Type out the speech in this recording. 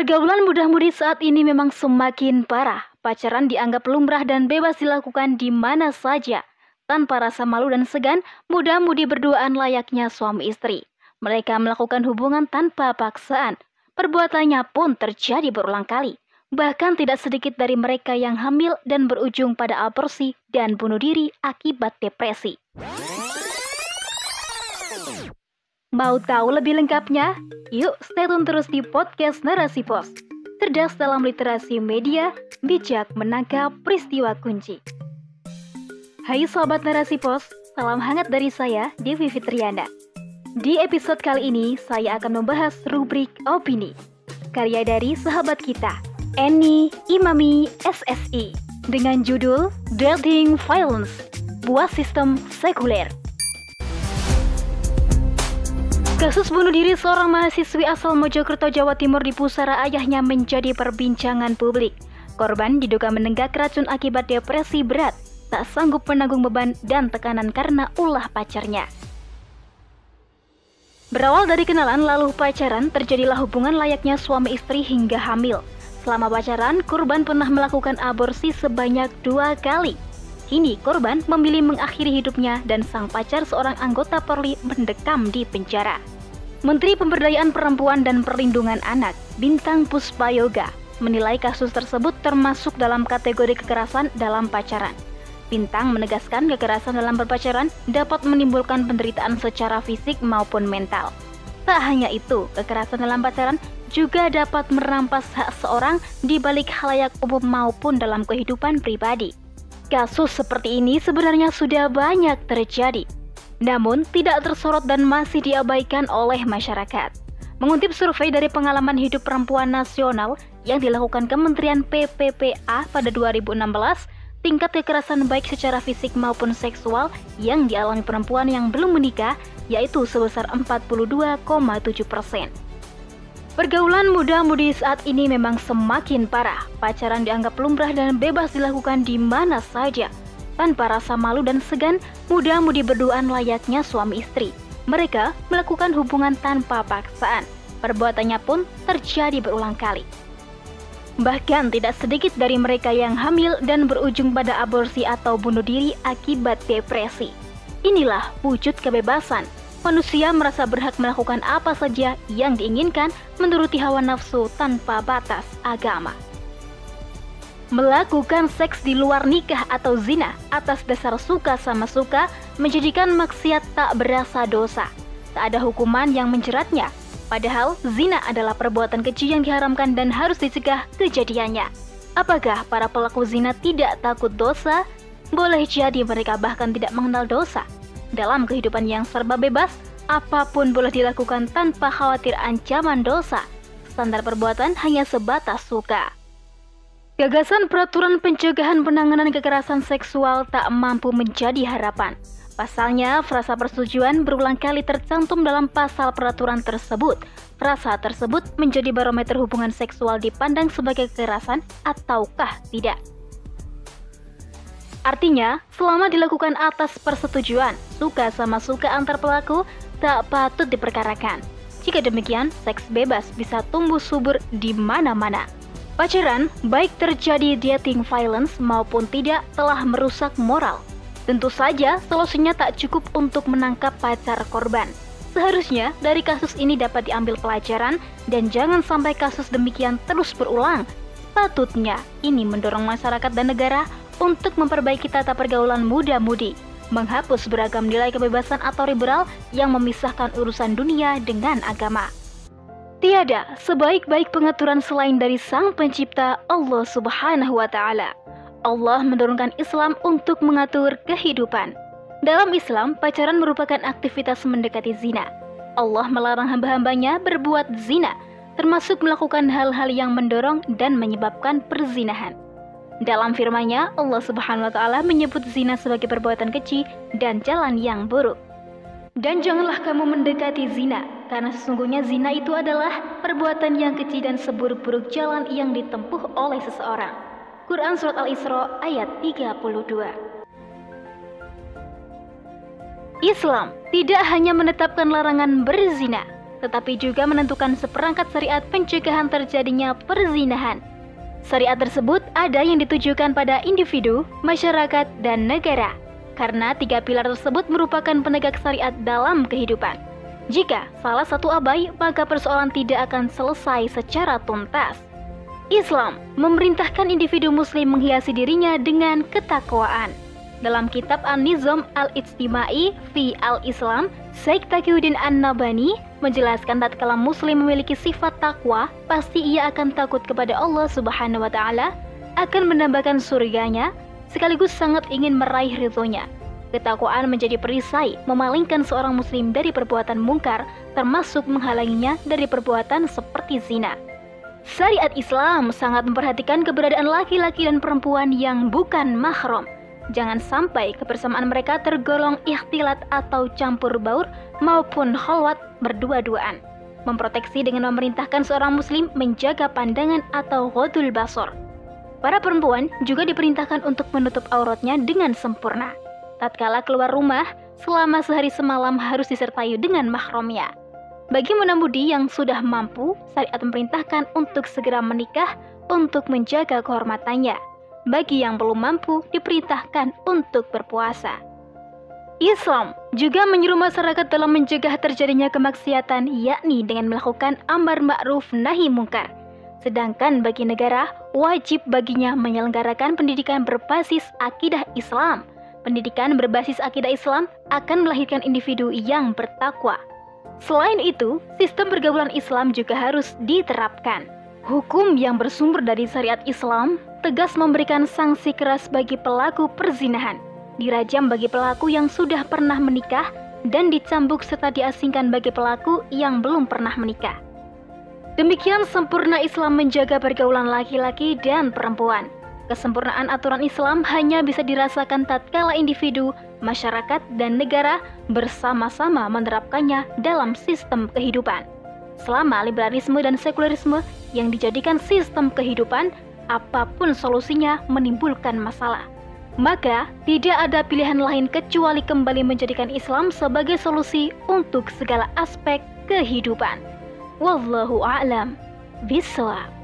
Pergaulan mudah-mudi saat ini memang semakin parah. Pacaran dianggap lumrah dan bebas dilakukan di mana saja. Tanpa rasa malu dan segan, mudah-mudi berduaan layaknya suami istri. Mereka melakukan hubungan tanpa paksaan. Perbuatannya pun terjadi berulang kali. Bahkan tidak sedikit dari mereka yang hamil dan berujung pada aborsi dan bunuh diri akibat depresi. Mau tahu lebih lengkapnya? Yuk stay tune terus di podcast Narasi Pos. Cerdas dalam literasi media, bijak menangkap peristiwa kunci. Hai Sobat Narasi Pos, salam hangat dari saya, Devi Fitriana. Di episode kali ini, saya akan membahas rubrik opini. Karya dari sahabat kita, Eni Imami SSI, dengan judul Dating Violence, Buah Sistem Sekuler. Kasus bunuh diri seorang mahasiswi asal Mojokerto, Jawa Timur di pusara ayahnya menjadi perbincangan publik. Korban diduga menenggak racun akibat depresi berat, tak sanggup menanggung beban dan tekanan karena ulah pacarnya. Berawal dari kenalan lalu pacaran, terjadilah hubungan layaknya suami istri hingga hamil. Selama pacaran, korban pernah melakukan aborsi sebanyak dua kali. Kini korban memilih mengakhiri hidupnya dan sang pacar seorang anggota Polri mendekam di penjara. Menteri Pemberdayaan Perempuan dan Perlindungan Anak, Bintang Puspayoga, menilai kasus tersebut termasuk dalam kategori kekerasan dalam pacaran. Bintang menegaskan kekerasan dalam berpacaran dapat menimbulkan penderitaan secara fisik maupun mental. Tak hanya itu, kekerasan dalam pacaran juga dapat merampas hak seorang di balik halayak umum maupun dalam kehidupan pribadi. Kasus seperti ini sebenarnya sudah banyak terjadi, namun tidak tersorot dan masih diabaikan oleh masyarakat. Mengutip survei dari pengalaman hidup perempuan nasional yang dilakukan Kementerian PPPA pada 2016, tingkat kekerasan baik secara fisik maupun seksual yang dialami perempuan yang belum menikah yaitu sebesar 42,7 persen. Pergaulan muda-mudi saat ini memang semakin parah. Pacaran dianggap lumrah dan bebas dilakukan di mana saja. Tanpa rasa malu dan segan, muda-mudi berduaan layaknya suami istri. Mereka melakukan hubungan tanpa paksaan. Perbuatannya pun terjadi berulang kali. Bahkan tidak sedikit dari mereka yang hamil dan berujung pada aborsi atau bunuh diri akibat depresi. Inilah wujud kebebasan manusia merasa berhak melakukan apa saja yang diinginkan menuruti hawa nafsu tanpa batas agama. Melakukan seks di luar nikah atau zina atas dasar suka sama suka menjadikan maksiat tak berasa dosa. Tak ada hukuman yang menjeratnya. Padahal zina adalah perbuatan keji yang diharamkan dan harus dicegah kejadiannya. Apakah para pelaku zina tidak takut dosa? Boleh jadi mereka bahkan tidak mengenal dosa dalam kehidupan yang serba bebas, apa pun boleh dilakukan tanpa khawatir ancaman dosa. Standar perbuatan hanya sebatas suka. Gagasan peraturan pencegahan penanganan kekerasan seksual tak mampu menjadi harapan. Pasalnya, frasa persetujuan berulang kali tercantum dalam pasal peraturan tersebut. Frasa tersebut menjadi barometer hubungan seksual dipandang sebagai kekerasan ataukah tidak. Artinya, selama dilakukan atas persetujuan, suka sama suka antar pelaku tak patut diperkarakan. Jika demikian, seks bebas bisa tumbuh subur di mana-mana. Pacaran, baik terjadi dating violence maupun tidak, telah merusak moral. Tentu saja, solusinya tak cukup untuk menangkap pacar korban. Seharusnya dari kasus ini dapat diambil pelajaran dan jangan sampai kasus demikian terus berulang. Patutnya ini mendorong masyarakat dan negara untuk memperbaiki tata pergaulan muda-mudi, menghapus beragam nilai kebebasan atau liberal yang memisahkan urusan dunia dengan agama. Tiada sebaik-baik pengaturan selain dari Sang Pencipta Allah Subhanahu wa Ta'ala. Allah menurunkan Islam untuk mengatur kehidupan. Dalam Islam, pacaran merupakan aktivitas mendekati zina. Allah melarang hamba-hambanya berbuat zina, termasuk melakukan hal-hal yang mendorong dan menyebabkan perzinahan. Dalam firman-Nya, Allah Subhanahu wa taala menyebut zina sebagai perbuatan keji dan jalan yang buruk. Dan janganlah kamu mendekati zina, karena sesungguhnya zina itu adalah perbuatan yang keji dan seburuk-buruk jalan yang ditempuh oleh seseorang. Quran Surat Al-Isra ayat 32 Islam tidak hanya menetapkan larangan berzina, tetapi juga menentukan seperangkat syariat pencegahan terjadinya perzinahan. Syariat tersebut ada yang ditujukan pada individu, masyarakat, dan negara, karena tiga pilar tersebut merupakan penegak syariat dalam kehidupan. Jika salah satu abai, maka persoalan tidak akan selesai secara tuntas. Islam memerintahkan individu muslim menghiasi dirinya dengan ketakwaan. Dalam kitab An-Nizam Al-Ijtimai fi Al-Islam, Syekh Taqiyuddin An-Nabani menjelaskan tatkala muslim memiliki sifat takwa, pasti ia akan takut kepada Allah Subhanahu wa taala, akan menambahkan surganya, sekaligus sangat ingin meraih ridhonya. Ketakwaan menjadi perisai memalingkan seorang muslim dari perbuatan mungkar, termasuk menghalanginya dari perbuatan seperti zina. Syariat Islam sangat memperhatikan keberadaan laki-laki dan perempuan yang bukan mahram Jangan sampai kebersamaan mereka tergolong ikhtilat atau campur baur maupun khalwat berdua-duaan. Memproteksi dengan memerintahkan seorang muslim menjaga pandangan atau ghodul basor. Para perempuan juga diperintahkan untuk menutup auratnya dengan sempurna. Tatkala keluar rumah, selama sehari semalam harus disertai dengan mahramnya. Bagi menamudi yang sudah mampu, syariat memerintahkan untuk segera menikah untuk menjaga kehormatannya bagi yang belum mampu diperintahkan untuk berpuasa. Islam juga menyuruh masyarakat dalam mencegah terjadinya kemaksiatan yakni dengan melakukan amar ma'ruf nahi mungkar. Sedangkan bagi negara, wajib baginya menyelenggarakan pendidikan berbasis akidah Islam. Pendidikan berbasis akidah Islam akan melahirkan individu yang bertakwa. Selain itu, sistem pergaulan Islam juga harus diterapkan. Hukum yang bersumber dari syariat Islam tegas memberikan sanksi keras bagi pelaku perzinahan, dirajam bagi pelaku yang sudah pernah menikah, dan dicambuk serta diasingkan bagi pelaku yang belum pernah menikah. Demikian sempurna Islam menjaga pergaulan laki-laki dan perempuan. Kesempurnaan aturan Islam hanya bisa dirasakan tatkala individu, masyarakat, dan negara bersama-sama menerapkannya dalam sistem kehidupan. Selama liberalisme dan sekularisme yang dijadikan sistem kehidupan apa pun solusinya menimbulkan masalah. Maka, tidak ada pilihan lain kecuali kembali menjadikan Islam sebagai solusi untuk segala aspek kehidupan. Wallahu a'lam bishawab.